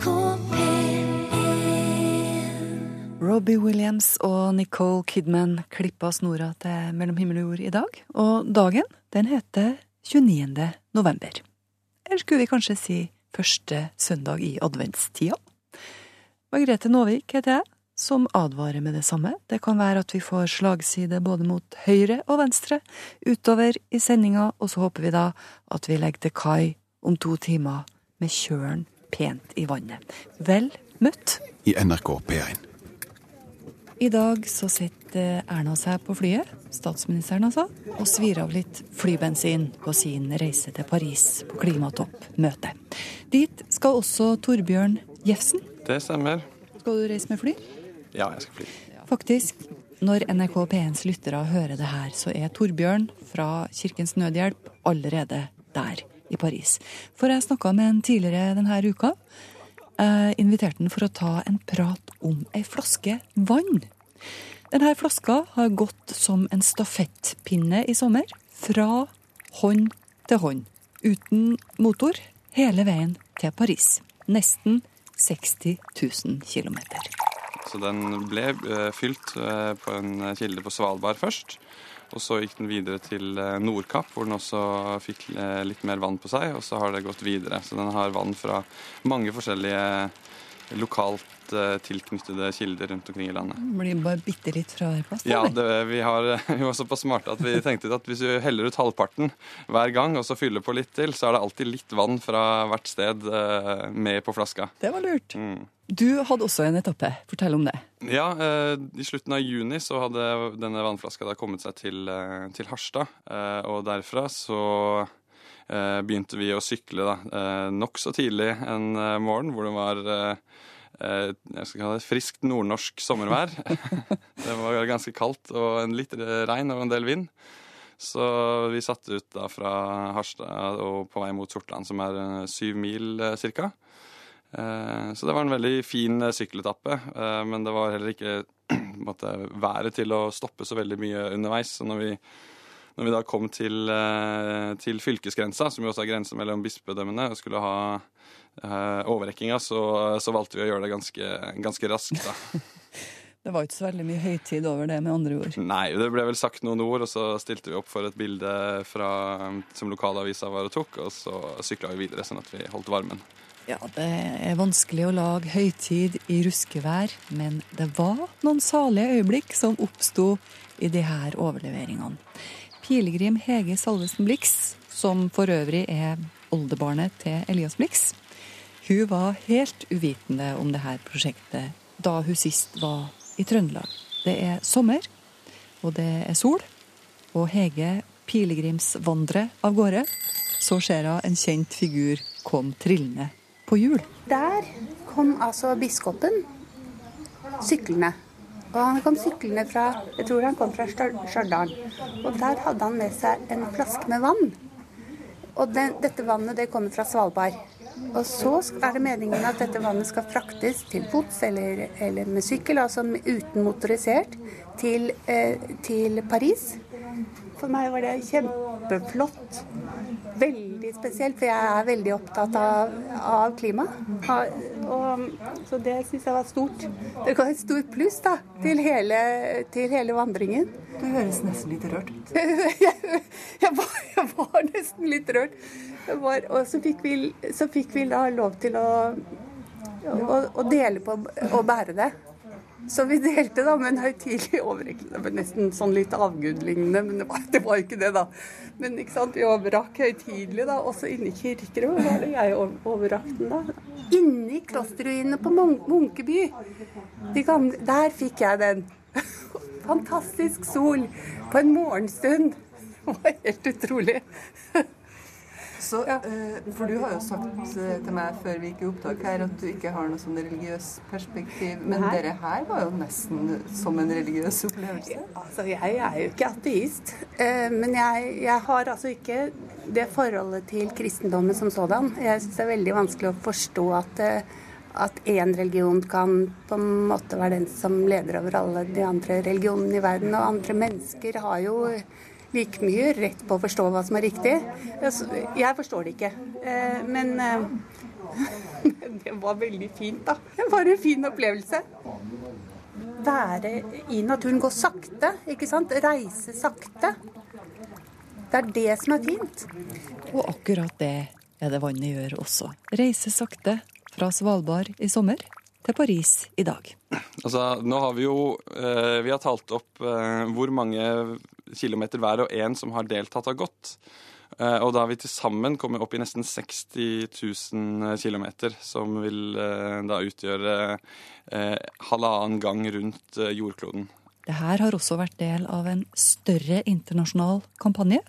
NRK P1 Robbie Williams og Nicole Kidman klippa snora til Mellom himmel og jord i dag. Og dagen, den heter 29. november. Eller skulle vi kanskje si første søndag i adventstida? Margrethe Nåvik heter jeg, som advarer med det samme. Det kan være at vi får slagside både mot høyre og venstre utover i sendinga, og så håper vi da at vi legger til kai om to timer med kjølen pent i vannet. Vel møtt. i NRK P1. I dag så sitter Erna seg på flyet, statsministeren altså, og svir av litt flybensin på sin reise til Paris på klimatoppmøte. Dit skal også Torbjørn Jefsen. Det stemmer. Skal du reise med fly? Ja, jeg skal fly. Faktisk, når NRK P1s lyttere hører det her, så er Torbjørn fra Kirkens Nødhjelp allerede der i Paris. For jeg snakka med en tidligere denne uka. Jeg inviterte han for å ta en prat om ei flaske vann. Denne flaska har gått som en stafettpinne i sommer. Fra hånd til hånd. Uten motor. Hele veien til Paris. Nesten 60 000 km. Så den ble eh, fylt eh, på en kilde på Svalbard først. Og så gikk den videre til eh, Nordkapp, hvor den også fikk eh, litt mer vann på seg. Og så har det gått videre. Så den har vann fra mange forskjellige lokalt eh, tilknyttede kilder rundt omkring i landet. Blir bare bitte litt fra hver plass? Ja, det, vi, har, vi var såpass smarte at vi tenkte at hvis vi heller ut halvparten hver gang, og så fyller på litt til, så er det alltid litt vann fra hvert sted med på flaska. Det var lurt. Mm. Du hadde også en etappe. Fortell om det. Ja, eh, I slutten av juni så hadde denne vannflaska da kommet seg til, eh, til Harstad. Eh, og derfra så eh, begynte vi å sykle da, eh, nokså tidlig en eh, morgen hvor det var eh, jeg skal kalle det friskt nordnorsk sommervær. det var ganske kaldt og en litt regn og en del vind. Så vi satte ut da fra Harstad og på vei mot Sortland, som er syv mil cirka. Eh, Så det var en veldig fin eh, sykkeletappe, eh, men det var heller ikke måtte, været til å stoppe så veldig mye underveis. Så når vi, når vi da kom til, til fylkesgrensa, som jo også er grensa mellom bispedømmene, og skulle ha eh, overrekkinga, så, så valgte vi å gjøre det ganske, ganske raskt. da. Det var ikke så veldig mye høytid over det, med andre ord. Nei, det ble vel sagt noen ord, og så stilte vi opp for et bilde fra, som lokalavisa var og tok, og så sykla vi videre, sånn at vi holdt varmen. Ja, det er vanskelig å lage høytid i ruskevær, men det var noen salige øyeblikk som oppsto i de her overleveringene. Pilegrim Hege Salvesen Blix, som for øvrig er oldebarnet til Elias Blix, hun var helt uvitende om det her prosjektet da hun sist var i Trøndelag. Det er sommer, og det er sol, og Hege pilegrimsvandrer av gårde. Så ser hun en kjent figur kom trillende på hjul. Der kom altså biskopen syklende. Og han kom syklende fra jeg tror han kom fra Stjør- Stjørdal. Og der hadde han med seg en flaske med vann. Og den, dette vannet det kommer fra Svalbard. Og så er det meningen at dette vannet skal fraktes til fots eller, eller med sykkel, altså uten motorisert, til, eh, til Paris. For meg var det kjempeflott. Veldig spesielt, for jeg er veldig opptatt av, av klima. Og, så det syns jeg var stort. Det ga et stort pluss da, til hele, til hele vandringen. Du høres nesten litt rørt ut. jeg, jeg, var, jeg var nesten litt rørt. Var, og så fikk, vi, så fikk vi da lov til å, å, å dele på å bære det. Så vi delte da med en høytidelig overrekkelse. Det var nesten sånn litt avgudlignende, men det var, det var ikke det, da. Men ikke sant, vi overrakk høytidelig, da. Også inne i kirkerommet var det jeg over- overrakk den, da. Inne i klosterruinene på Mun- Munkeby. De gamle, der fikk jeg den. Fantastisk sol på en morgenstund. Det var helt utrolig. Så, eh, for du har jo sagt eh, til meg før vi gikk i opptak her at du ikke har noe sånn religiøs perspektiv. Men Nei. dere her var jo nesten som en religiøs opplevelse. Altså, jeg er jo ikke ateist, eh, men jeg, jeg har altså ikke det forholdet til kristendommen som sådan. Jeg syns det er veldig vanskelig å forstå at at én religion kan på en måte være den som leder over alle de andre religionene i verden. Og andre mennesker har jo like mye rett på å forstå hva som er riktig. Jeg forstår det ikke. Eh, Men, eh, Det var veldig fint, da. Det var en fin opplevelse. Være i naturen, gå sakte, ikke sant. Reise sakte. Det er det som er fint. Og akkurat det er det vannet gjør også. Reise sakte fra Svalbard i sommer til Paris i dag. Altså, nå har vi jo eh, Vi har talt opp eh, hvor mange kilometer hver og en som har deltatt, har gått. Eh, og da har vi til sammen kommet opp i nesten 60 000 km, som vil eh, da utgjøre eh, halvannen gang rundt jordkloden. Det her har også vært del av en større internasjonal kampanje.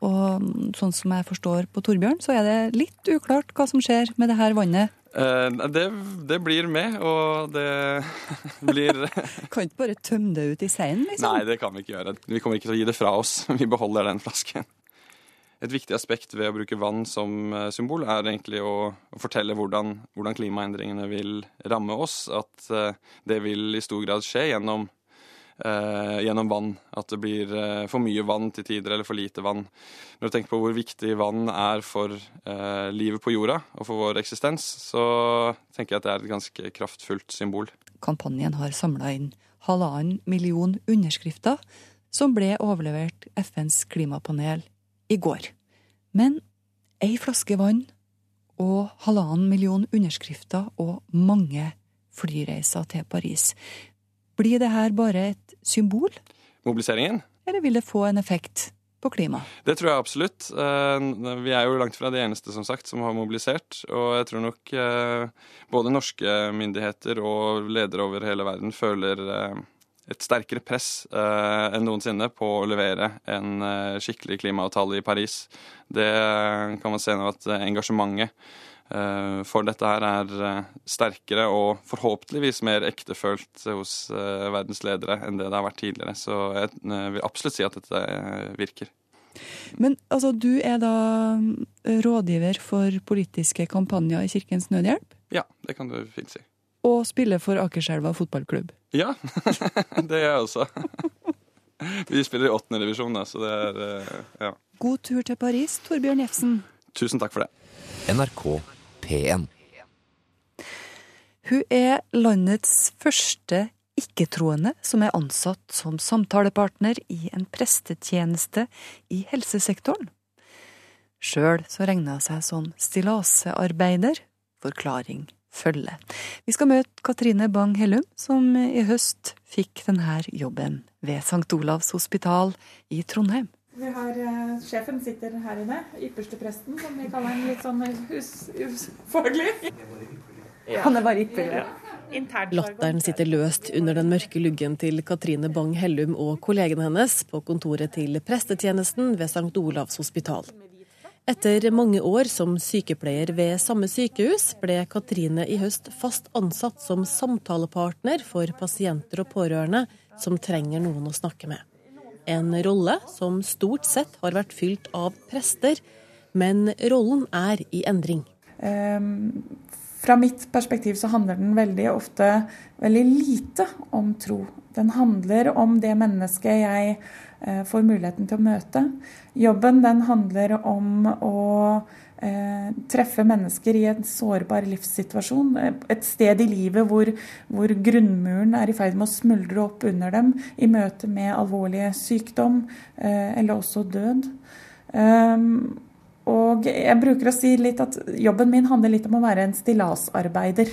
Og mm, sånn som jeg forstår på Torbjørn, så er det litt uklart hva som skjer med det her vannet. Eh, det, det blir med, og det blir Kan ikke bare tømme det ut i seien, liksom. Nei, det kan vi ikke gjøre. Vi kommer ikke til å gi det fra oss. Vi beholder den flasken. Et viktig aspekt ved å bruke vann som eh, symbol er egentlig å, fortelle hvordan, hvordan, klimaendringene vil ramme oss. At uh, det vil i stor grad skje gjennom, uh, gjennom vann. At det blir eh, for mye vann til tider eller for lite vann. Når du tenker på hvor viktig vann er for livet på jorda og for vår eksistens, så tenker jeg at det er et ganske kraftfullt symbol. Kampanjen har samla inn halvannen million underskrifter som ble overlevert FNs klimapanel i går. Men ei flaske vann og halvannen million underskrifter og mange flyreiser til Paris. Blir det her bare et symbol? Mobiliseringen? Eller vil det få en effekt på klima? Det tror jeg absolutt. Vi er jo langt fra de eneste som sagt, som har mobilisert. Og jeg tror nok både norske myndigheter og ledere over hele verden føler et sterkere press eh, enn noensinne på å levere en eh, skikkelig klimaavtale i Paris. Det kan man se nå at engasjementet eh, for dette her er eh, sterkere og forhåpentligvis mer ektefølt hos eh, verdens ledere enn det det har vært tidligere. Så jeg eh, vil absolutt si at dette virker. Men altså, du er da rådgiver for politiske kampanjer i Kirkens Nødhjelp? Ja, det kan du fint si og spiller for Akerselva fotballklubb. Ja, det gjør jeg også. Vi spiller i åttende divisjon, så det er eh, ja. God tur til Paris, Torbjørn Jefsen. Tusen takk for det. NRK P1. Hun er landets første ikke-troende som er ansatt som samtalepartner i en prestetjeneste i helsesektoren. Sjøl så regner hun seg som stillasearbeider. Forklaring følge. Vi skal møte Katrine Bang-Hellum, som i høst fikk denne jobben ved St. Olavs hospital i Trondheim. Vi har uh, Sjefen sitter her inne. Ypperstepresten, som vi kaller ham litt sånn hus, husfaglig. Ja. Han er bare ypperlig. Ja. Latteren sitter løst under den mørke luggen til Katrine Bang-Hellum og kollegene hennes på kontoret til prestetjenesten ved St. Olavs hospital. Etter mange år som sykepleier ved samme sykehus, ble Katrine i høst fast ansatt som samtalepartner for pasienter og pårørende som trenger noen å snakke med. En rolle som stort sett har vært fylt av prester, men rollen er i endring. Um, fra mitt perspektiv så handler den veldig ofte veldig lite om tro. Den handler om det mennesket jeg Eh, får muligheten til å møte. Jobben den handler om å treffe mennesker i en sårbar livssituasjon. Et sted i livet hvor, hvor, grunnmuren er i ferd med å smuldre opp under dem i møte med alvorlig sykdom eh, eller også død. Um, og jeg bruker å si litt at jobben min handler litt om å være en stillasarbeider.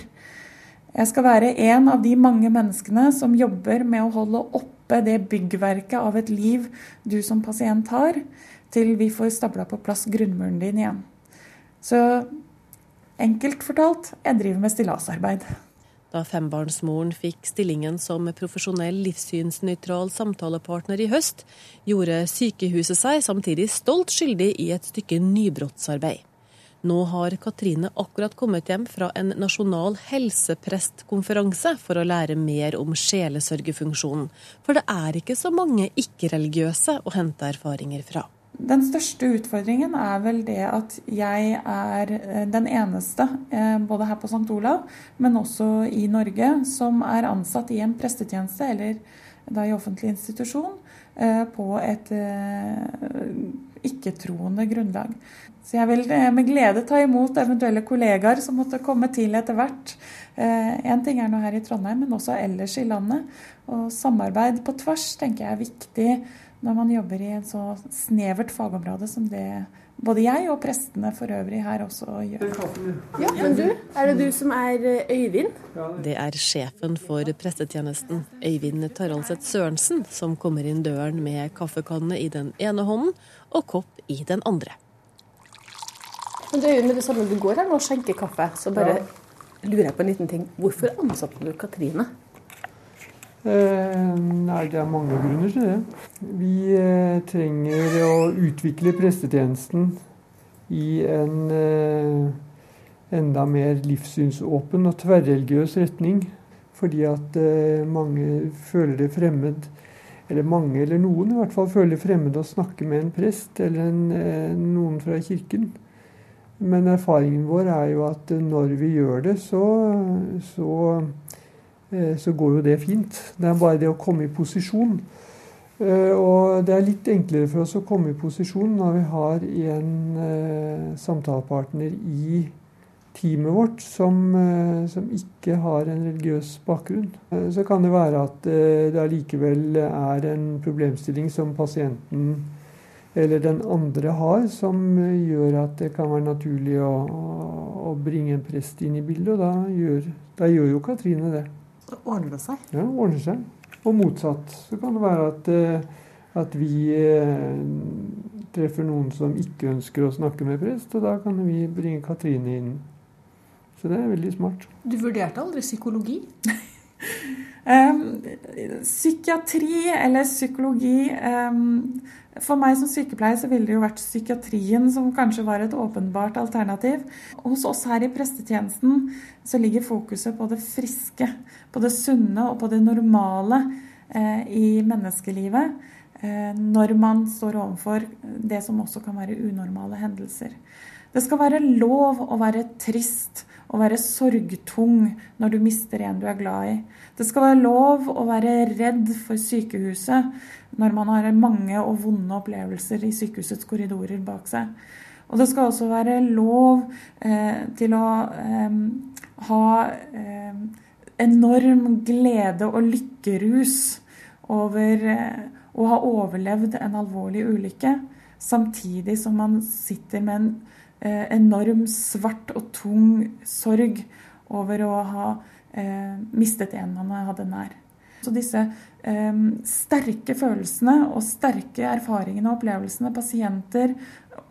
Jeg skal være en av de mange menneskene som jobber med å holde oppe det byggverket av et liv du som pasient har, til vi får stabla på plass grunnmuren din igjen. Så enkelt fortalt, jeg driver med stillasarbeid. Da fembarnsmoren fikk stillingen som profesjonell livssynsnøytral samtalepartner i høst, gjorde sykehuset seg samtidig stolt skyldig i et stykke nybrottsarbeid. Nå har Katrine akkurat kommet hjem fra en nasjonal helseprestkonferanse for å lære mer om sjelesørgefunksjonen. For det er ikke så mange ikke-religiøse å hente erfaringer fra. Den største utfordringen er vel det at jeg er eh, den eneste, eh, både her på St. Olav, men også i Norge, som er ansatt i en prestetjeneste, eller da i offentlig institusjon, eh, på et ikke-troende grunnlag. Så jeg vil med glede ta imot eventuelle kollegaer som måtte komme til etter hvert. Én ting er nå her i Trondheim, men også ellers i landet. Og samarbeid på tvers tenker jeg er viktig når man jobber i et så snevert fagområde som det både jeg og prestene for øvrig her også gjør. Ja, men du, Er det du som er eh, Øyvind? Det er sjefen for prestetjenesten, Øyvind Taraldseth Sørensen, som kommer inn døren med kaffekanne i den ene hånden og kopp i den andre. Men det er jo med det samme du går her nå og skjenker kaffe, så bare lurer jeg på en liten ting. Hvorfor ansatte du Katrine? Eh, nei, det er mange grunner til det. Vi eh, trenger å utvikle prestetjenesten i en eh, enda mer livssynsåpen og tverrreligiøs retning. Fordi at mange føler det fremmed, eller mange eller noen i hvert fall føler det fremmed å snakke med en prest eller en, noen fra kirken. Men erfaringen vår er jo at når vi gjør det, så, så så går jo det fint. Det er bare det å komme i posisjon. Eh, og det er litt enklere for oss å komme i posisjon når vi har en eh, samtalepartner i teamet vårt som, som, ikke har en religiøs bakgrunn. Så kan det være at det allikevel er en problemstilling som pasienten eller den andre har, som gjør at det kan være naturlig å, å bringe en prest inn i bildet. Og da gjør, da gjør jo Katrine det. Da ordner det seg? Ja, det ordner seg. Og motsatt. Så kan det være at, eh, at vi eh, treffer noen som ikke ønsker å snakke med prest, og da kan vi bringe Katrine inn. Så det er veldig smart. Du vurderte aldri psykologi? um, psykiatri eller psykologi um, for meg som sykepleier så ville det jo vært psykiatrien som kanskje var et åpenbart alternativ. Hos oss her i prestetjenesten så ligger fokuset på det friske, på det sunne og på det normale eh, i menneskelivet. Eh, når man står overfor det som også kan være unormale hendelser. Det skal være lov å være trist og være sorgtung når du mister en du er glad i. Det skal være lov å være redd for sykehuset når man har mange og vonde opplevelser i sykehusets korridorer bak seg. Og det skal også være lov eh, til å eh, ha eh, enorm glede og lykkerus over eh, å ha overlevd en alvorlig ulykke, samtidig som man sitter med en Eh, enorm svart og tung sorg over å ha eh, mistet en man hadde nær. Så disse eh, sterke følelsene og sterke erfaringene og opplevelsene pasienter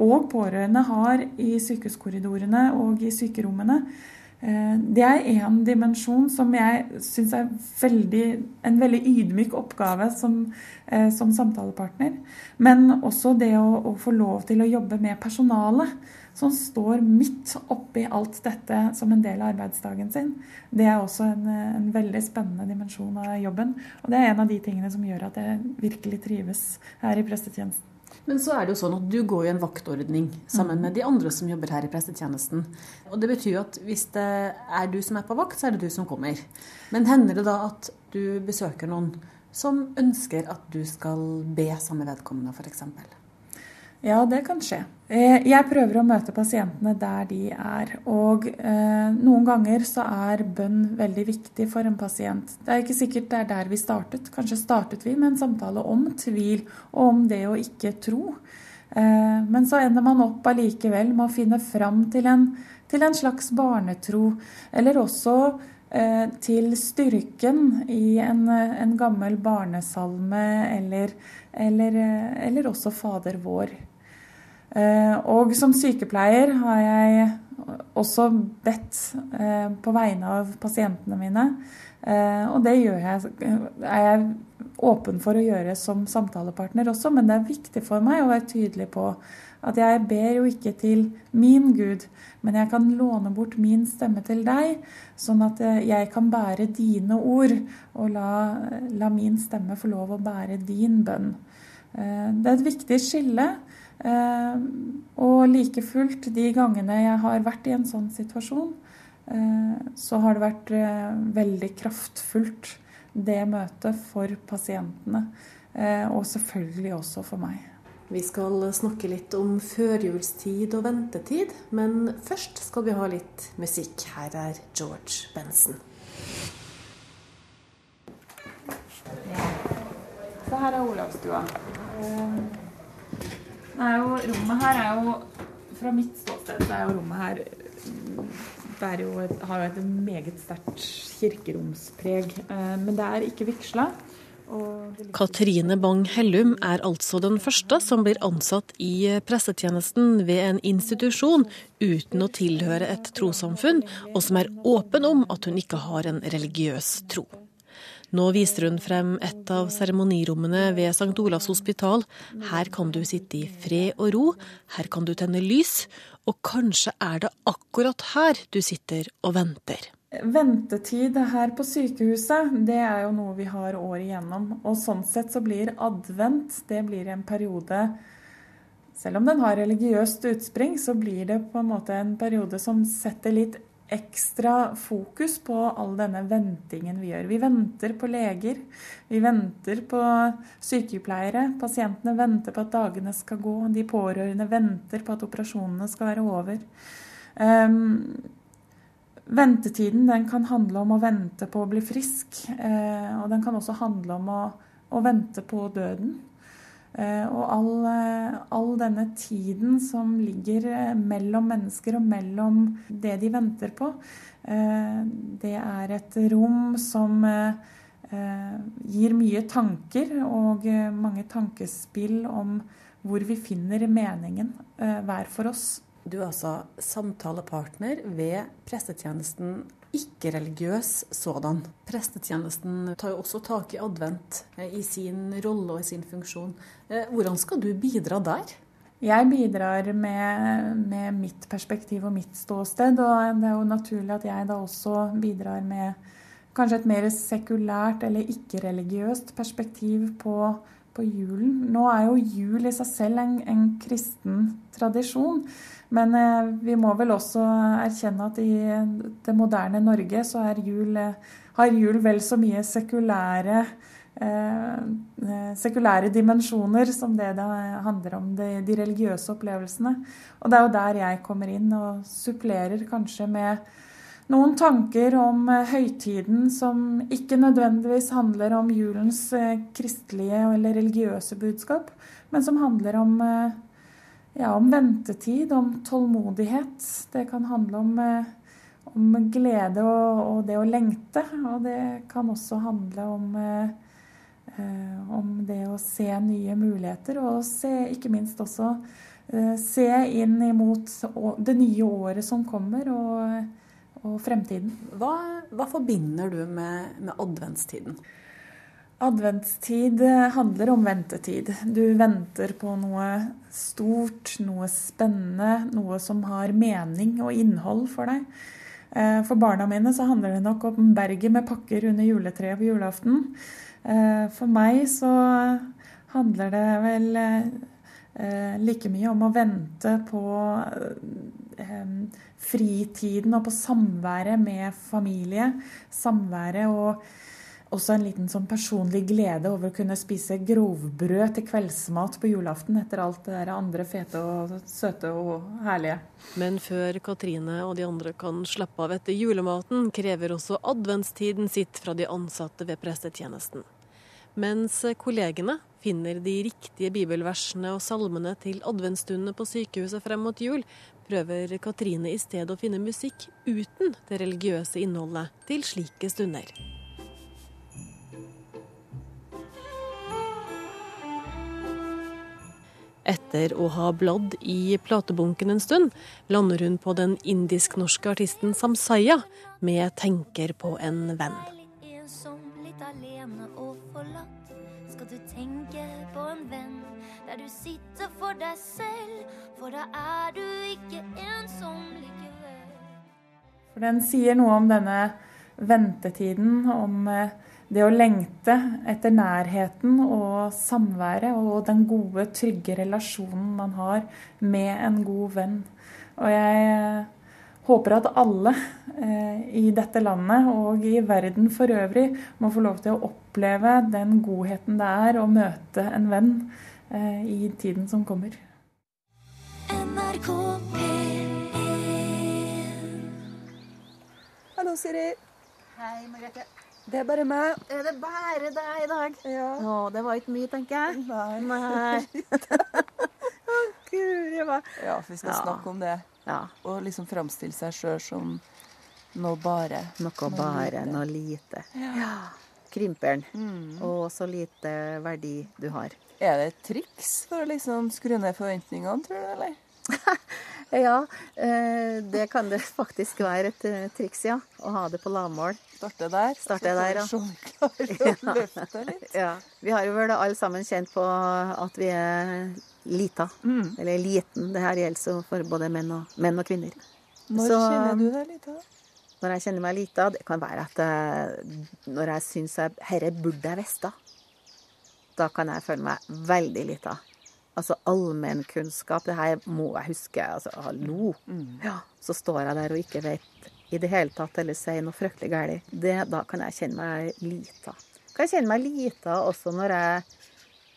og pårørende har i sykehuskorridorene og i sykerommene, eh, det er én dimensjon som jeg syns er veldig, en veldig ydmyk oppgave som, eh, som samtalepartner. Men også det å, å, få lov til å jobbe med personalet som står midt oppi alt dette som en del av arbeidsdagen sin. Det er også en, en, veldig spennende dimensjon av jobben. Og det er en av de tingene som gjør at jeg virkelig trives her i prestetjenesten. Men så er det jo sånn at du går i en vaktordning sammen med de andre som jobber her i prestetjenesten. Og det betyr jo at hvis det er du som er på vakt, så er det du som kommer. Men hender det da at du besøker noen som ønsker at du skal be samme vedkommende, f.eks.? Ja, det kan skje. Eh, jeg prøver å møte pasientene der de er. Og eh, noen ganger så er bønn veldig viktig for en pasient. Det er ikke sikkert det er der vi startet. Kanskje startet vi med en samtale om tvil og om det å ikke tro. Eh, men så ender man opp allikevel med å finne fram til en, til en slags barnetro. Eller også til styrken i en, en gammel barnesalme eller, eller, eller også Fader vår. Eh, og som sykepleier har jeg også bedt eh, på vegne av pasientene mine. Eh, og det jeg, er jeg åpen for å gjøre som samtalepartner også, men det er viktig for meg å være tydelig på at jeg ber jo ikke til min Gud, men jeg kan låne bort min stemme til deg, sånn at jeg kan bære dine ord, og la, la min stemme få lov å bære din bønn. Det er et viktig skille. Eh, og like fullt, de gangene jeg har vært i en sånn situasjon, eh, så har det vært eh, veldig kraftfullt, det møtet for pasientene. Og selvfølgelig også for meg. Vi skal snakke litt om førjulstid og ventetid, men først skal vi ha litt musikk. Her er George Benson. Så her er Olavstua. Jo, rommet her er jo Fra mitt ståsted så er jo rommet her det jo et, har jo et meget sterkt kirkeromspreg. Eh, men det er ikke vigsla. Katrine Bang Hellum er altså den første som blir ansatt i pressetjenesten ved en institusjon uten å tilhøre et trossamfunn, og som er åpen om at hun ikke har en religiøs tro. Nå viser hun frem et av seremonirommene ved St. Olavs hospital. Her kan du sitte i fred og ro, her kan du tenne lys, og kanskje er det akkurat her du sitter og venter. Ventetid her på sykehuset, det er jo noe vi har året igjennom. Og sånn sett så blir advent det blir en periode Selv om den har religiøst utspring, så blir det på en måte en periode som setter litt ekstra fokus på all denne ventingen vi gjør. Vi venter på leger, vi venter på sykepleiere. Pasientene venter på at dagene skal gå. De pårørende venter på at operasjonene skal være over. Um, Ventetiden den kan handle om å vente på å bli frisk. uh, og den kan også handle om å, å vente på døden. Eh, og all, eh, all, denne tiden som ligger eh, mellom mennesker og mellom det de venter på, det er et rom som gir mye tanker og mange tankespill om hvor vi finner meningen hver for oss. Du er altså samtalepartner ved prestetjenesten ikke-religiøs sådan. Prestetjenesten tar jo også tak i advent eh, i sin rolle og i sin funksjon. Eh, hvordan skal du bidra der? Jeg bidrar med, med, mitt perspektiv og mitt ståsted. Og det er jo naturlig at jeg da også bidrar med kanskje et mer sekulært eller ikke-religiøst perspektiv på, på, julen. Nå er jo jul i seg selv en, en kristen tradisjon. Men eh, vi må vel også erkjenne at i det moderne Norge så jul, eh, har jul vel så mye sekulære, eh, sekulære dimensjoner som det det handler om de, de, religiøse opplevelsene. Og det er jo der jeg kommer inn og supplerer kanskje med noen tanker om høytiden som ikke nødvendigvis handler om julens kristelige eller religiøse budskap, men som handler om ja, om ventetid, om tålmodighet. Det kan handle om, eh, om glede og, og, det å lengte. Og det kan også handle om, eh, eh, om det å se nye muligheter, og se, ikke minst også se inn imot det nye året som kommer, og, og fremtiden. Hva, hva, forbinder du med, med adventstiden? Adventstid handler om ventetid. Du venter på noe stort, noe spennende, noe som har mening og innhold for deg. Eh, for barna mine så handler det nok om berget med pakker under juletreet på julaften. Eh, for meg så handler det vel eh, like mye om å vente på fritiden og på samværet med familie. Samværet og også en liten sånn personlig glede over å kunne spise grovbrød til kveldsmat på julaften etter alt det der andre fete og søte og herlige. Men før Katrine og de andre kan slappe av etter julematen, krever også adventstiden sitt fra de ansatte ved prestetjenesten. Mens kollegene finner de riktige bibelversene og salmene til adventsstundene på sykehuset frem mot jul, prøver Katrine i stedet å finne musikk uten det religiøse innholdet til slike stunder. Etter å ha bladd i platebunken en stund, lander hun på den indisk-norske artisten Samsaya med 'Tenker på en venn'. For den sier noe om denne ventetiden, om eh, det å lengte etter nærheten og samværet og den gode, trygge relasjonen man har med en god venn. Og jeg håper at alle eh, i dette landet og i verden for øvrig må få lov til å oppleve den godheten det er å møte en venn eh, i tiden som kommer. NRK Hallo, Siri. Hei, Margrethe. Det er bare meg. Er det bare deg i dag? Ja. Å, det var ikke mye, tenker jeg. Nei. Nei. Å, Guri meg. Ja, for vi skal Ja. snakke om det. Ja. Og liksom framstille seg sjøl som noe bare. Noe bare, lite. noe lite. Ja. Krymperen. Mm. Og så lite verdi du har. Er det et triks for å liksom skru ned forventningene, tror du, eller? Ja, eh, det kan det faktisk være et eh, triks, ja. Å ha det på lavmål. Starte der. Starte der, ja. Ja. Vi har jo vel alle sammen kjent på at vi er lita. Mm. Eller liten. Det her gjelder så for både menn og, menn og kvinner. Når Så- kjenner du deg lita? Når jeg kjenner meg lita, det kan være at jeg, når jeg syns jeg Herre burde jeg visst, da kan jeg føle meg veldig lita. Altså allmennkunnskap, det her må jeg huske. Altså, hallo. Ja, så står jeg der og ikke vet i det hele tatt eller sier noe fryktelig galt. Det- Da kan jeg kjenne meg lita. Kan jeg kjenne meg lita også når jeg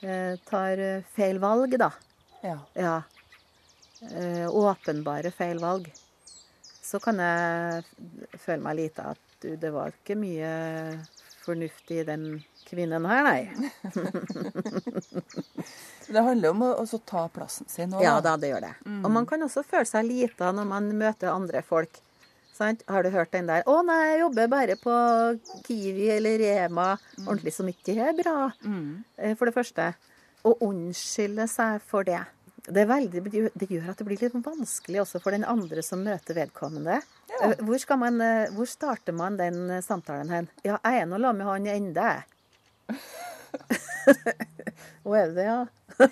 eh, tar feil valg, da. Ja. Ja. Eh, åpenbare feil valg. Så kan jeg føle meg lita at du, det var ikke mye fornuftig i den kvinnen her, nei. Det handler om å også ta plassen sin òg. Ja da, det gjør det. Og man kan også føle seg lita når man møter andre folk. Sant? Har du hørt den der 'Å nei, jeg jobber bare på Kiwi eller Rema'. Ordentlig som ikke er bra. Mm. Eh, For det første. Å unnskylde seg for det. Det, er veldig, det gjør at det blir litt vanskelig også for den andre som møter vedkommende. Ja. Hvor, skal man, eh, hvor starter man den eh, samtalen hen? Ja, jeg er nå sammen med han ennå, jeg. Å, er det ja?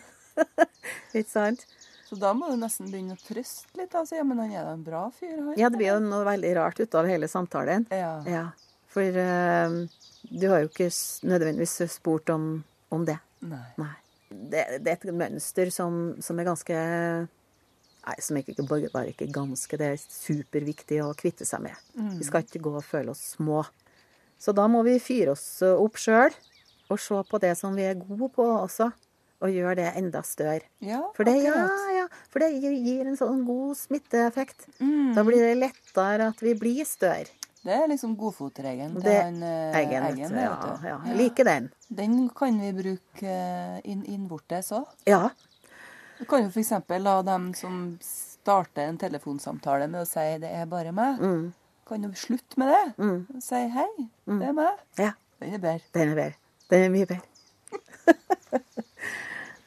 Ikke sant? Så da må du nesten begynne å trøste litt. Altså. Ja, men han er da en bra fyr, han. Ja, det blir jo noe veldig rart ut av hele samtalen. Ja. Ja, For uh, du har jo ikke nødvendigvis spurt om, om det. Nei. Nei. Det, det er et mønster som, som er ganske Nei, som ikke, bare bare ikke ganske, det er superviktig å kvitte seg med. Mm. Vi skal ikke gå og føle oss små. Så da må vi fyre oss opp sjøl, og se på det som vi er gode på også, og gjøre det enda større. Ja, For det, ja, ja, for det gir- en sånn god smitteeffekt. Mm. Da blir det lettere at vi blir større. Det er liksom godfotregelen til Det- han eh, Eggen, Eggen. Ja, ja, jeg liker den. Den kan vi bruke eh, inn, innvortes òg. Ja. Du kan jo f.eks. la dem som starter en telefonsamtale med å si 'det er bare meg', Mm. kan jo slutte med det. Mm. Si 'hei, det er meg'. Ja. Den er bedre. Den er bedre. Den er mye bedre.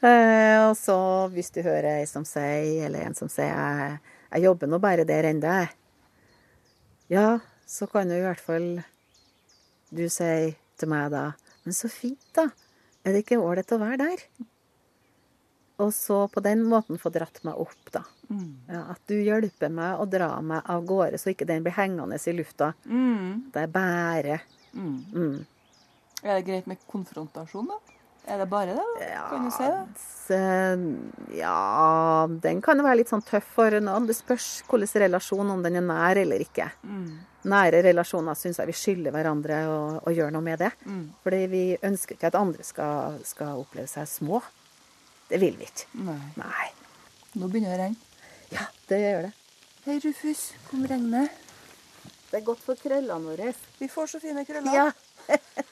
Eh, og så hvis du hører ei som sier, eller en som sier jeg, 'Jeg jobber nå bare der ennå', jeg. Ja, så kan jo i hvert fall du si til meg da 'Men så fint, da. Er det ikke ålreit å være der?' Og så på den måten få dratt meg opp, da. Mm. Ja, at du hjelper meg å dra meg av gårde, så ikke den blir hengende i lufta. Mm. Det er bare. Mm. Er det greit med konfrontasjon, da? Er det bare det, da? Kan du se det? Så, ja, den kan jo være litt sånn tøff for noen. Det spørs hvilken relasjon, om den er nær eller ikke. Mm. Nære relasjoner syns jeg vi skylder hverandre å, å gjøre noe med det. Mm. Fordi vi ønsker ikke at andre skal, skal oppleve seg små. Det vil vi ikke. Nei. Nei. Nå begynner det å regne. Ja, det gjør det. Hei, Rufus. Kom regnet. Det er godt for krøllene våre. Vi får så fine krøller. Ja.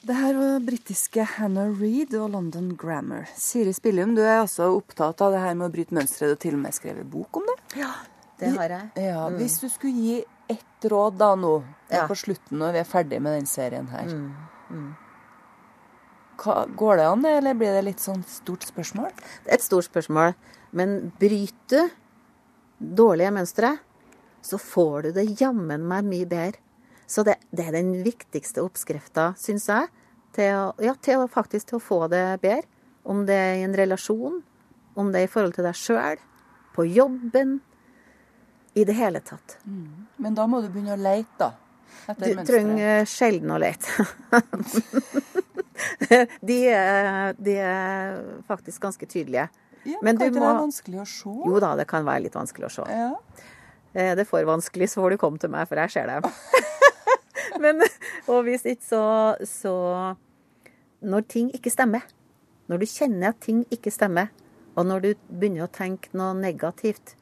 Det her var britiske Hannah Reed og London Grammar. Siri Spillum, du er altså opptatt av det her med å bryte mønsteret og til og med skrevet bok om det? Ja, det har jeg. Ja, Mm. Hvis du skulle gi ett råd da nå, Ja. på slutten når vi er ferdig med den serien her, Mm. Mm. hva, går det an eller blir det litt sånn stort spørsmål? Det er et stort spørsmål. Men bryter du dårlige mønstre, så får du det jammen meg mye bedre. Så det, det er den viktigste oppskrifta, syns jeg, til å, ja, til å faktisk til å få det bedre. Om det er i en relasjon, om det er i forhold til deg sjøl, på jobben, i det hele tatt. Men da må du begynne å leite, da. Du Etter trenger sjelden å lete. de, er, de er faktisk ganske tydelige. Ja, Men kan du ikke må- det være vanskelig å se? Jo da, det kan være litt vanskelig å se. Ja. Er det for vanskelig, så får du komme til meg, for jeg ser dem. Men, og hvis ikke, så, så Når ting ikke stemmer, Når du kjenner at ting ikke stemmer, og når du begynner å tenke noe negativt,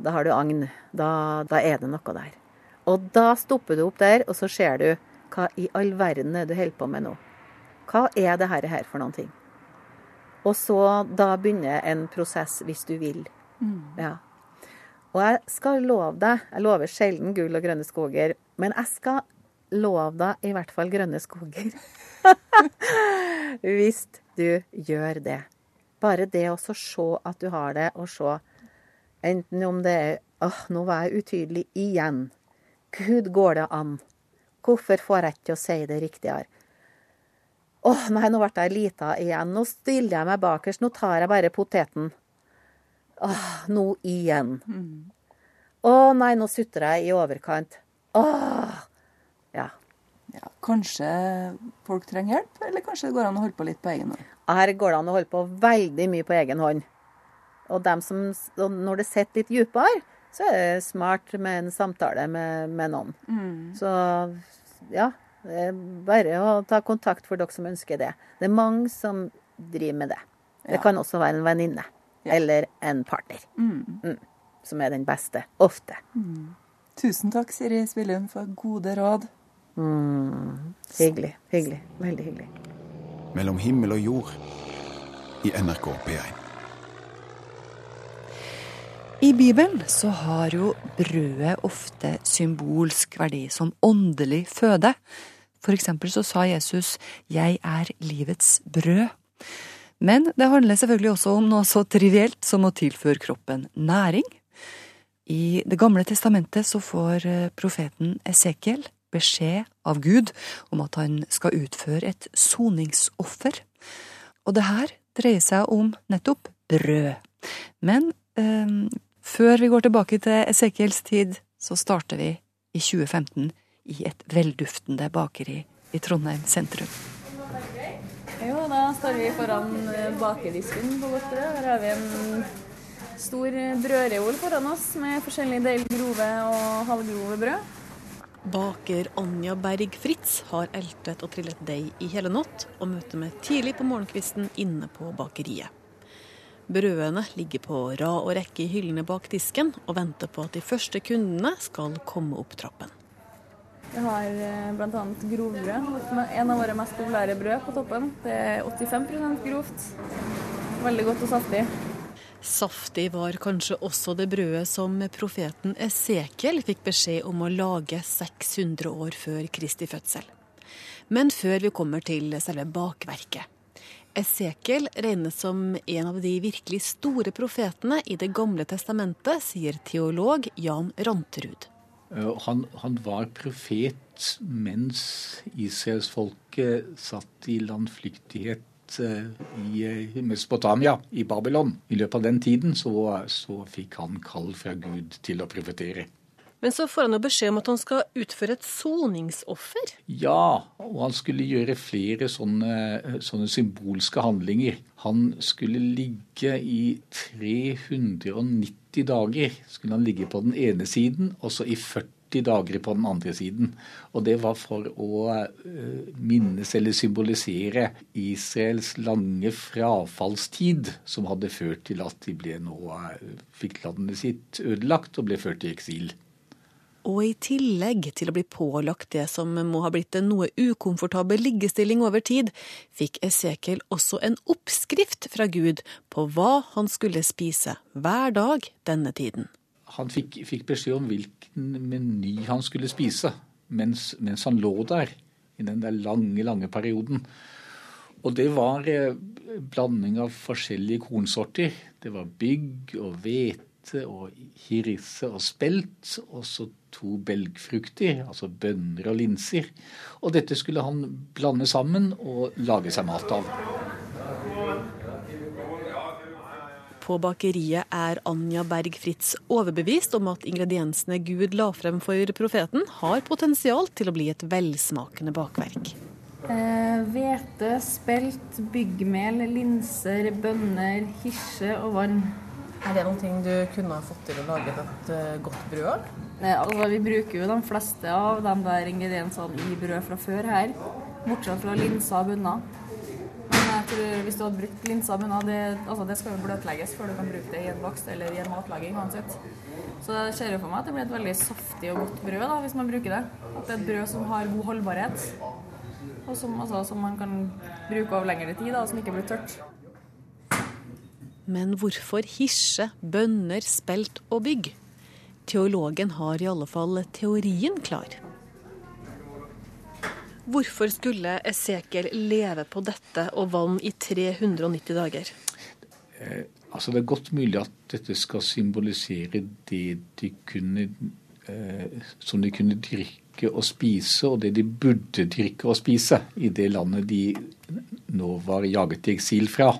da har du agn. Da, da er det noe der. Og da stopper du opp der, og så ser du hva i all verden er det du holder på med nå. Hva er det her, her for noen ting? Og så da begynner en prosess, hvis du vil. Ja. Og jeg skal love deg, jeg lover sjelden gull og grønne skoger, men jeg skal love deg i hvert fall grønne skoger. Hvis du gjør det. Bare det å se at du har det, og se enten om det er åh, nå var jeg utydelig igjen. Gud, går det an? Hvorfor får jeg ikke til å si det riktigere? Åh, nei, nå ble jeg lita igjen. Nå stiller jeg meg bakerst. Nå tar jeg bare poteten. Åh, nå igjen. Å nei, nå sutrer jeg i overkant. Åh. Ja. Ja, kanskje folk trenger hjelp, eller kanskje det går an å holde på litt på egen hånd? Her går det an å holde på veldig mye på egen hånd. Og dem som, og når det sitter litt dypere, så er det smart med en samtale med, med noen. Så ja, det er bare å ta kontakt for dere som ønsker det. Det er mange som driver med det. Det Ja. kan også være en venninne. Eller en partner. Mm. Som er den beste. Ofte. Tusen takk, Siri Spillum, for gode råd. Mm. Hyggelig. Hyggelig. Veldig hyggelig. Mellom himmel og jord i NRK P1. I Bibelen så har jo brødet ofte symbolsk verdi som åndelig føde. For eksempel så sa Jesus 'Jeg er livets brød'. Men det handler selvfølgelig også om noe så trivielt som å tilføre kroppen næring. I Det gamle testamentet så får eh, profeten Esekiel beskjed av Gud om at han skal utføre et soningsoffer. Og det her dreier seg om nettopp brød. Men eh, før vi går tilbake til Esekiels tid, så starter vi i 2015 i et velduftende bakeri i Trondheim sentrum. Jo, da står vi foran eh, bakedisken på godt brød. Her har vi en stor brødreol foran oss med forskjellige delgrove og halvgrove brød. Baker Anja Berg Fritz har eltet og trillet deig i hele natt, og møter meg tidlig på morgenkvisten inne på bakeriet. Brødene ligger på rad og rekke i hyllene bak disken, og venter på at de første kundene skal komme opp trappen. Vi har bl.a. grovbrød, en av våre mest populære brød på toppen. Det er 85% grovt. Veldig godt og saftig. Saftig var kanskje også det brødet som profeten Esekiel fikk beskjed om å lage 600 år før Kristi fødsel. Men før vi kommer til selve bakverket. Esekiel regnes som en av de virkelig store profetene i Det gamle testamentet, sier teolog Jan Ranterud. Uh, Han, han var profet mens israelsfolket satt i landflyktighet uh, i uh, Mesopotamia, i Babylon. I løpet av den tiden så, så fikk han kall fra Gud til å profetere. Men så får han jo beskjed om at han skal utføre et soningsoffer. Ja, og han skulle gjøre flere sånne, sånne symbolske handlinger. Han skulle ligge i 390 dager. Skulle han ligge på den ene siden, og så i 40 dager på den andre siden. Og det var for å eh, minnes eller symbolisere Israels lange frafallstid, som hadde ført til at de nå, eh, fikk landet sitt ødelagt og ble ført i eksil. Og i tillegg til å bli pålagt det som må ha blitt en noe ukomfortabel liggestilling over tid, fikk Esekiel også en oppskrift fra Gud på hva han skulle spise hver dag denne tiden. Han fikk, fikk beskjed om hvilken meny han skulle spise mens, mens han lå der i den der lange, lange perioden. Og det var eh, blanding av forskjellige kornsorter. Det var bygg og hvete og hirse og spelt, og så to belgfrukter, altså bønner og linser. Og dette skulle han blande sammen og lage seg mat av. På bakeriet er Anja Berg Fritz overbevist om at ingrediensene Gud la frem for profeten, har potensial til å bli et velsmakende bakverk. Eh, spelt, byggmel, linser, bønner, hirse og vann. Er det ting du kunne ha fått til å lage et eh, godt brød av? Eh, altså, vi bruker jo de fleste av de der ingrediensene i brød fra før her. Bortsett fra linser og bunner. Men jeg tror hvis du hadde brukt linser bunna, det, altså det skal jo bløtlegges før du kan bruke det i en bakst eller i en matlaging uansett. Så jeg ser jo for meg at det blir et veldig saftig og godt brød da, hvis man bruker det. At det er et brød som har god holdbarhet, og som, altså, som man kan bruke over lengre tid, da, som ikke blir tørt. Men hvorfor hisje, bønner, spelt og bygg? Teologen har i alle fall teorien klar. Hvorfor skulle Esekiel leve på dette og vann i 390 dager? Eh, altså Det er godt mulig at dette skal symbolisere det de kunne, eh, som de kunne drikke og spise, og det de burde drikke og spise i det landet de nå var jaget i eksil fra.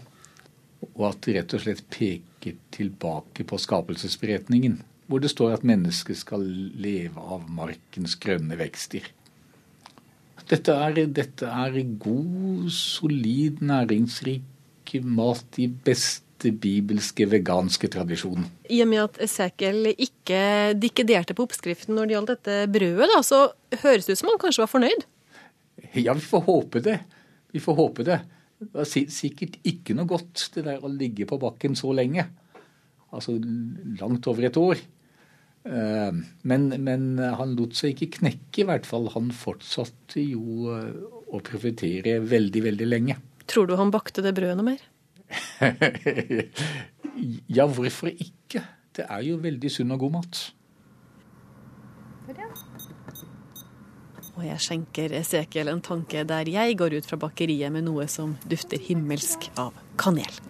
Og at det rett og slett peker tilbake på skapelsesberetningen, hvor det står at mennesket skal leve av markens grønne vekster. Dette er, dette er god, solid, næringsrik mat i beste bibelske veganske tradisjon. I og med at Esekiel ikke dikkederte på oppskriften når det gjaldt dette brødet, da, så høres det ut som han kanskje var fornøyd? Ja, vi får håpe det. Vi får håpe det. Det var sikkert ikke noe godt det der å ligge på bakken så lenge. Altså langt over et år. Eh, men, men, han lot seg ikke knekke, i hvert fall. Han fortsatte jo eh, å profetere veldig, veldig lenge. Tror du han bakte det brødet noe mer? ja, hvorfor ikke? Det er jo veldig sunn og god mat. Og jeg skjenker Esekiel en tanke der jeg går ut fra bakeriet med noe som dufter himmelsk av kanel.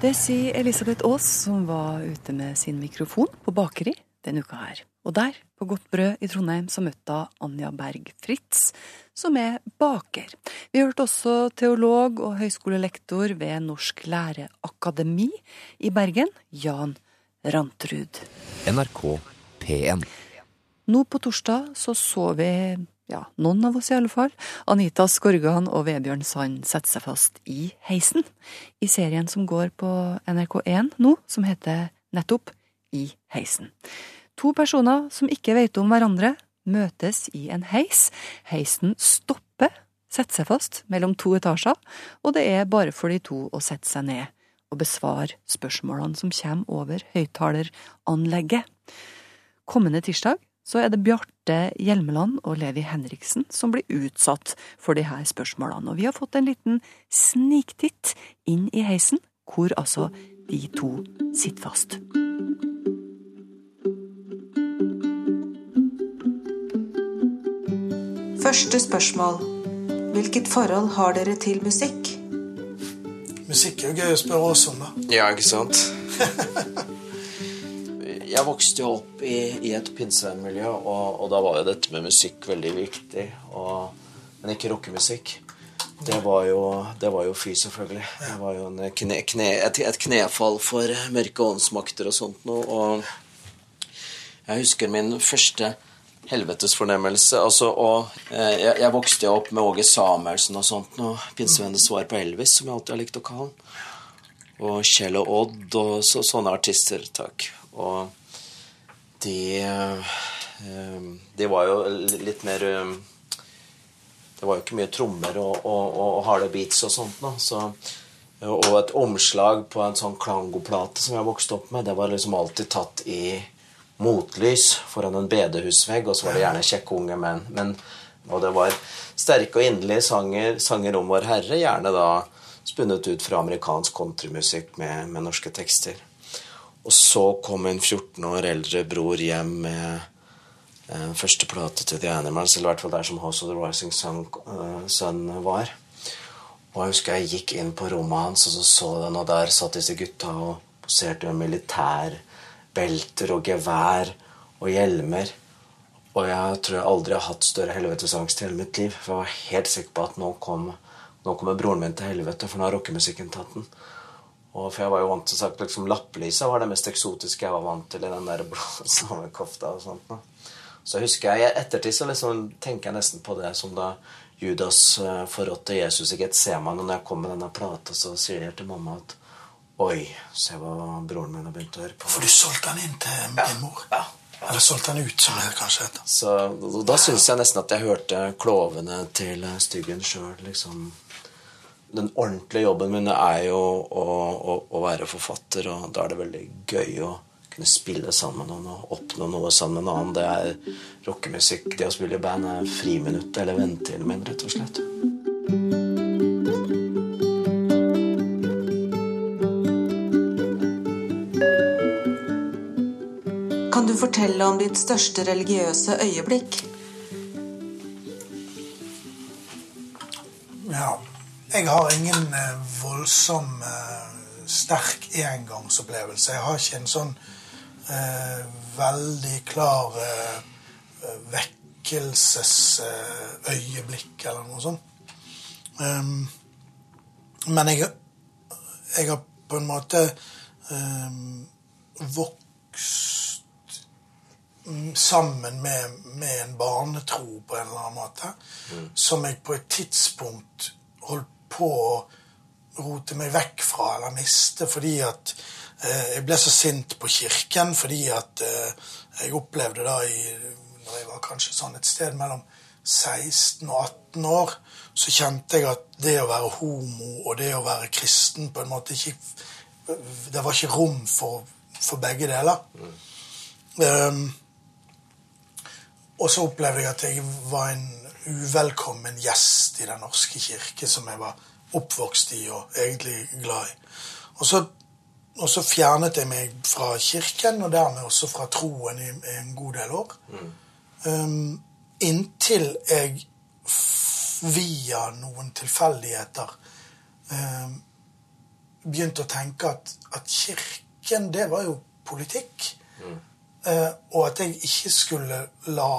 Det sier Elisabeth Aas, som var ute med sin mikrofon på bakeri denne uka her. Og der, på Godt brød i Trondheim, så møtte hun Anja Berg Fritz, som er baker. Vi hørte også teolog og høyskolelektor ved Norsk læreakademi i Bergen, Jan Rantrud. NRK P1. Nå på torsdag så så vi ja, noen av oss i alle fall, Anita Skorgan og Vebjørn Sand setter seg fast i heisen, i serien som går på NRK1 nå, som heter nettopp I heisen. To personer som ikke vet om hverandre, møtes i en heis. Heisen stopper, setter seg fast mellom to etasjer, og det er bare for de to å sette seg ned og besvare spørsmålene som kommer over høyttaleranlegget. Kommende tirsdag så er det Bjarte Hjelmeland og Levi Henriksen som blir utsatt for de her spørsmålene. Og vi har fått en liten sniktitt inn i heisen, hvor altså de to sitter fast. Første spørsmål. Hvilket forhold har dere til musikk? Musikk er jo gøy å spørre oss om, da. Ja, ikke sant? jeg vokste jo opp i, i et pinsevennmiljø, og, og, da var jo dette med musikk veldig viktig. Og, men ikke rockemusikk. Det var jo, det var jo fy, selvfølgelig. Det var jo kne, kne, et, et, knefall for mørke åndsmakter og sånt noe. Og jeg husker min første helvetesfornemmelse. Altså, og, eh, jeg, jeg, vokste jo opp med Åge Samuelsen og sånt noe. Pinsevennenes svar på Elvis, som jeg alltid har likt å kalle han. Og Kjell og Odd og så, sånne artister. Takk. Og de Det var jo litt mer eh, Det var jo ikke mye trommer og, og, og harde beats og sånt Da. Så, og et omslag på en sånn klangoplate som jeg vokste opp med, det var liksom alltid tatt i motlys foran en bedehusvegg, og så var det gjerne kjekke unge menn. Men, og det var sterke og inderlige sanger, sanger om Vår Herre, gjerne da spunnet ut fra amerikansk countrymusikk med, med norske tekster. Og så kom en 14 år eldre bror hjem med eh, første plate til The Animals, eller i hvert fall der som House of the Rising Sun, uh, var. Og jeg husker jeg gikk inn på rommet hans og så så den, og der satt disse gutta og poserte med militærbelter og gevær og hjelmer. Og jeg tror jeg aldri har hatt større helvetesangst i hele mitt liv. For jeg var helt sikker på at nå, kom, nå kommer broren min til helvete, for nå har rockemusikken tatt den. Og for jeg var jo vant til sagt liksom Lapplisa var det mest eksotiske jeg var vant til i den der blå kofta og sånt. Så husker jeg i ettertid så liksom tenker jeg nesten på det som da Judas eh, forrådte Jesus i. Og når jeg kom med denne plata, så sier jeg til mamma at Oi, se hva broren min har begynt å høre på. For du solgte han inn til ja. din mor? Ja. Eller solgte han ut, som det kanskje heter. Så Da syns jeg nesten at jeg hørte klovene til Styggen sjøl liksom den ordentlige jobben min er jo å, å, å, være forfatter, og da er det veldig gøy å kunne spille sammen med noen og oppnå noe sammen med en annen. Det er rockemusikk, det å spille i band, er friminuttet eller ventetiden min, rett og slett. Kan du fortelle om ditt største religiøse øyeblikk? Jeg har ingen eh, voldsom eh, sterk engangsopplevelse. Jeg har ikke en sånn eh, veldig klar eh, vekkelsesøyeblikk eller noe sånt. Um, men jeg, jeg har på en måte um, vokst sammen med, med, en barnetro på en eller annen måte, mm. som jeg på et tidspunkt holdt på å rote meg vekk fra eller miste fordi at eh, jeg ble så sint på kirken fordi at eh, jeg opplevde da i når jeg var kanskje sånn et sted mellom 16 og 18 år, så kjente jeg at det å være homo og det å være kristen på en måte ikke Det var ikke rom for, for begge deler. Mm. Um, og så opplevde jeg at jeg var en uvelkommen gjest i Den norske kirke, som jeg var oppvokst i og egentlig glad i. Og så, og så fjernet jeg meg fra kirken, og dermed også fra troen i, i en god del år. Mm. Um, inntil jeg via noen tilfeldigheter um, begynte å tenke at, at, kirken, det var jo politikk. Uh, og at jeg ikke skulle la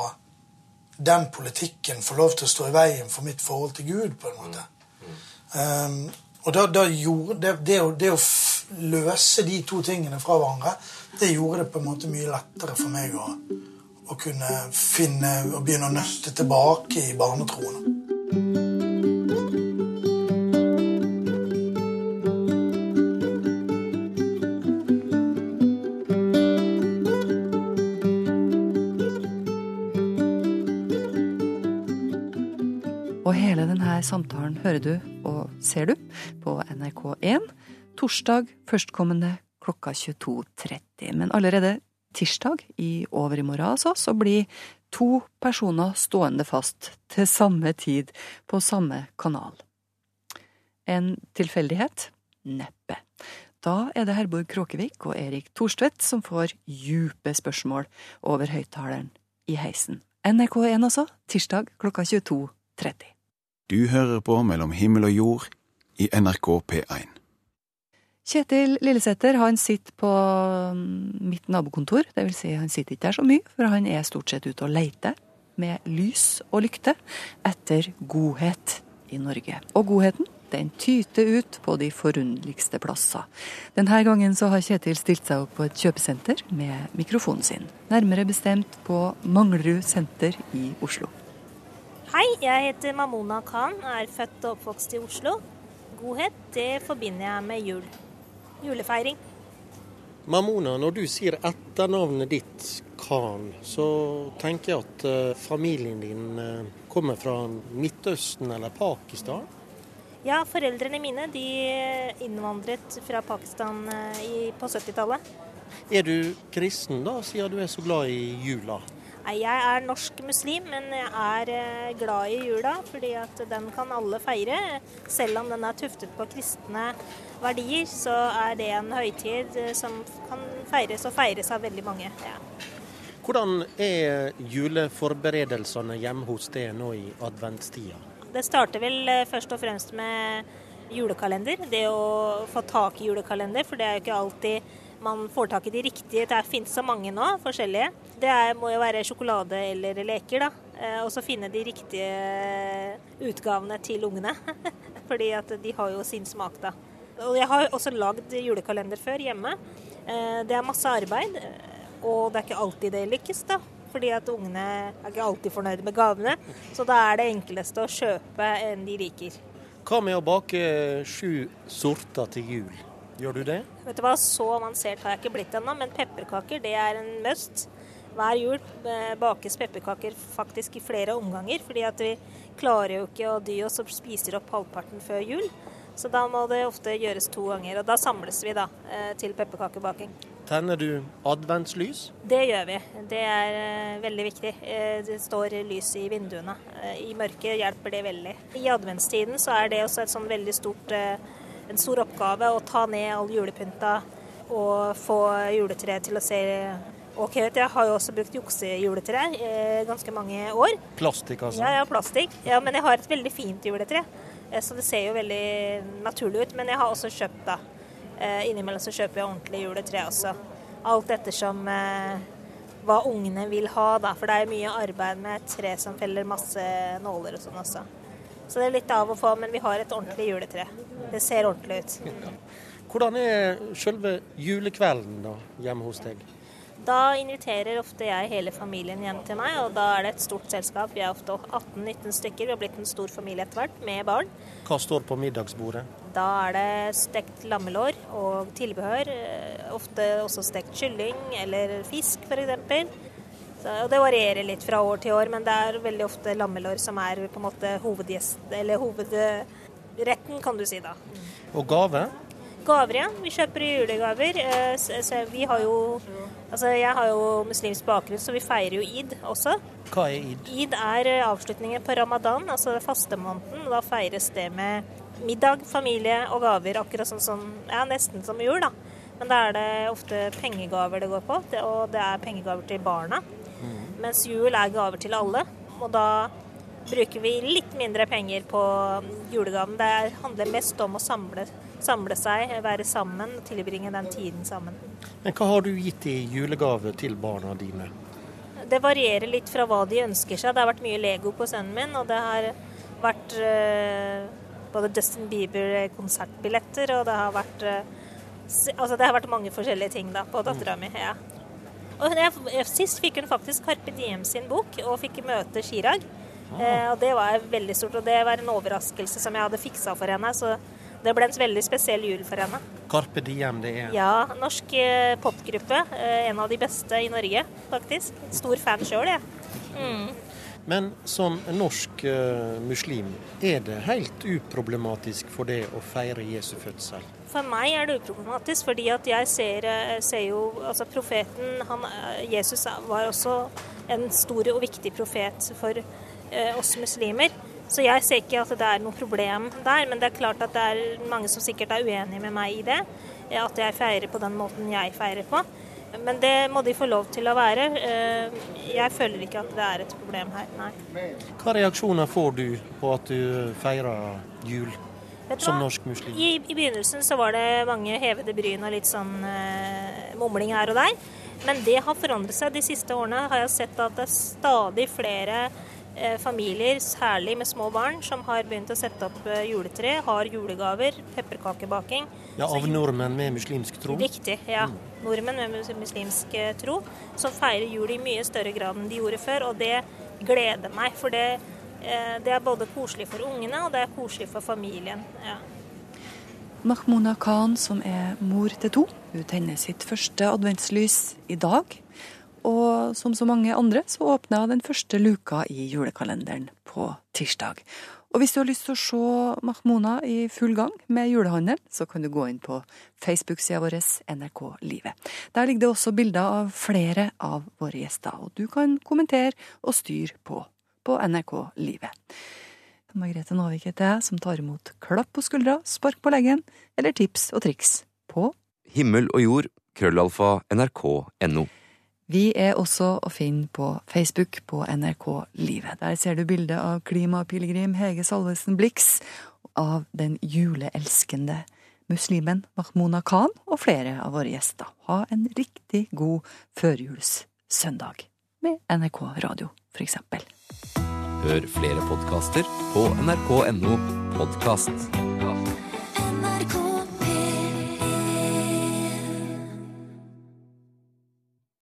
den politikken få lov til å stå i veien for mitt forhold til Gud, på en måte. Um, og da, da gjorde det, det, å, det, å, løse de to tingene fra hverandre, det gjorde det på en måte mye lettere for meg å, å kunne finne og begynne å nøste tilbake i barnetroen. Samtalen hører du og ser du på NRK1 torsdag førstkommende klokka 22.30. Men allerede tirsdag i overmorgen altså, så blir to personer stående fast til samme tid på samme kanal. En tilfeldighet? Neppe. Da er det Herborg Kråkevik og Erik Thorstvedt som får djupe spørsmål over høyttaleren i heisen. NRK1 altså, tirsdag klokka 22.30. Du hører på Mellom himmel og jord i NRK P1. Kjetil Lillesæter han sitter på mm, mitt nabokontor. Det vil si, han sitter ikke der så mye, for han er stort sett ute og leter med lys og lykte etter godhet i Norge. Og godheten den tyter ut på de forunderligste plasser. Denne gangen så har Kjetil stilt seg opp på et kjøpesenter med mikrofonen sin. Nærmere bestemt på Manglerud senter i Oslo. Hei, jeg heter Mamona Khan, er født og oppvokst i Oslo. Godhet, det forbinder jeg med jul. Julefeiring. Mamona, når du sier etternavnet ditt Khan, så tenker jeg at uh, familien din uh, kommer fra Midtøsten eller Pakistan? Ja, foreldrene mine de innvandret fra Pakistan på 70-tallet. Er du kristen da, siden du er så glad i jula? Jeg er norsk muslim, men jeg er eh, glad i jula fordi at den kan alle feire. Selv om den er tuftet på kristne verdier, så er det en høytid eh, som kan feires og feires av veldig mange. Ja. Hvordan er juleforberedelsene hjemme hos deg nå i adventstida? Det starter vel eh, først og fremst med julekalender. Det å få tak i julekalender, for det er jo ikke alltid man får tak i de riktige. Det finnes så mange nå, forskjellige. Det er, må jo være sjokolade eller leker, da. Eh, og så finne de riktige utgavene til ungene. Fordi at de har jo sin smak, da. Og jeg har også lagd julekalender før hjemme. Eh, det er masse arbeid, og det er ikke alltid det lykkes, da. Fordi at ungene er ikke alltid fornøyde med gavene. Så da er det enkleste å kjøpe en de liker. Hva med å bake sju sorter til jul? Gjør du det? Vet du hva, Så avansert har jeg ikke blitt ennå, men pepperkaker det er en must. Hver jul eh, bakes pepperkaker faktisk i flere omganger, fordi at vi klarer jo ikke å dy oss og spiser opp halvparten før jul. Så da må det ofte gjøres to ganger. Og da samles vi da eh, til pepperkakebaking. Tenner du adventslys? Det gjør vi. Det er eh, veldig viktig. Det står lys i vinduene. I mørket hjelper det veldig. I adventstiden så er det også et sånn veldig stort, eh, en stor oppgave å ta ned all julepynta og få juletreet til å se ok ut. Jeg har jo også brukt juksejuletre eh, ganske mange år. Plastikk, altså? Ja, ja, plastikk. Ja, men jeg har et veldig fint juletre. Eh, Så det ser jo veldig naturlig ut. Men jeg har også kjøpt, da. Eh, Innimellom så kjøper jeg ordentlig juletre også. Alt ettersom eh, hva ungene vil ha, da. For det er mye arbeid med et tre som feller masse nåler og sånn også. Så det er litt av og på, men vi har et ordentlig juletre. Det ser ordentlig ut. Hvordan er selve julekvelden da, hjemme hos deg? Da inviterer ofte jeg hele familien hjem til meg, og da er det et stort selskap. Vi er ofte 18-19 stykker. Vi har blitt en stor familie etter hvert, med barn. Hva står på middagsbordet? Da er det stekt lammelår og tilbehør. eh, Ofte også stekt kylling eller fisk, f.eks. Og det varierer litt fra år til år, men det er veldig ofte lammelår som er på en måte hovedgjest, eller hovedretten, kan du si da. Og gave? Gaver, ja. Vi kjøper julegaver. Eh, så- så Vi har jo Altså, jeg har jo muslimsk bakgrunn, så vi feirer jo id også. Hva er id? Id er eh, avslutningen på ramadan, altså fastemåneden. Da feires det med middag, familie og gaver, akkurat sånn som Ja, nesten som jul, da. Men da er det ofte pengegaver det går på, og det er pengegaver til barna. Mens jul er gaver til alle. Og da bruker vi litt mindre penger på julegaven. Det er- handler mest om å samle, samle seg, være sammen, tilbringe den tiden sammen. Men hva har du gitt i julegave til barna dine? Det varierer litt fra hva de ønsker seg. Det har vært mye Lego på sønnen min, og det har vært eh, både Justin Bieber-konsertbilletter, og det har vært eh, Altså, det har vært mange forskjellige ting da, på dattera mi. Ja. Og jeg, sist fikk hun faktisk Carpe Diem sin bok, og fikk møte Chirag. Eh, og det var veldig stort, og det var en overraskelse som jeg hadde fiksa for henne. Så det ble en veldig spesiell jul for henne. Carpe Diem, det er Ja, norsk eh, popgruppe. Eh, en av de beste i Norge, faktisk. Stor fan sjøl, jeg. Mm. Men som norsk muslim, er det helt uproblematisk for det å feire Jesu fødsel? For meg er det uproblematisk, fordi at jeg ser, eh, ser jo altså Profeten, han, eh, Jesus, var også en stor og viktig profet for eh, oss muslimer. Så jeg ser ikke at det er noe problem der, men det er klart at det er mange som sikkert er uenige med meg i det. eh, At jeg feirer på den måten jeg feirer på. Men det må de få lov til å være. Jeg føler ikke at det er et problem her, nei. Hva reaksjoner får du på at du feirer jul som norsk muslim? I, I begynnelsen så var det mange hevede bryn og litt sånn eh, mumling her og der. Men det har forandret seg. De siste årene har jeg sett at det er stadig flere eh, familier, særlig med små barn, som har begynt å sette opp eh, juletre, har julegaver, pepperkakebaking. Ja, Av nordmenn med muslimsk tro? Riktig, ja. Nordmenn med muslimsk eh, tro som feirer jul i mye større grad enn de gjorde før, og det gleder meg. For det, det er både koselig for ungene, og det er koselig for familien. Ja. Mahmouna Khan, som er mor til to, hun tenner sitt første adventslys i dag. Og som så mange andre, så åpner hun den første luka i julekalenderen på tirsdag. Og hvis du har lyst til å se Mahmouna i full gang med julehandel, så kan du gå inn på Facebook-sida vår NRK Livet. Der ligger det også bilder av flere av våre gjester, og du kan kommentere og styre på på NRK Livet. Margrethe Naavik heter jeg, som tar imot klapp på skuldra, spark på leggen eller tips og triks på Himmel og jord, krøllalfa, nrk.no. Vi er også å finne på Facebook på NRK Livet. Der ser du bilde av klimapilegrim Hege Salvesen Blix, av den juleelskende muslimen Mahmouna Khan og flere av våre gjester. Ha en riktig god førjulssøndag med NRK Radio, eksempel. Hør flere podkaster på nrk.no podkast.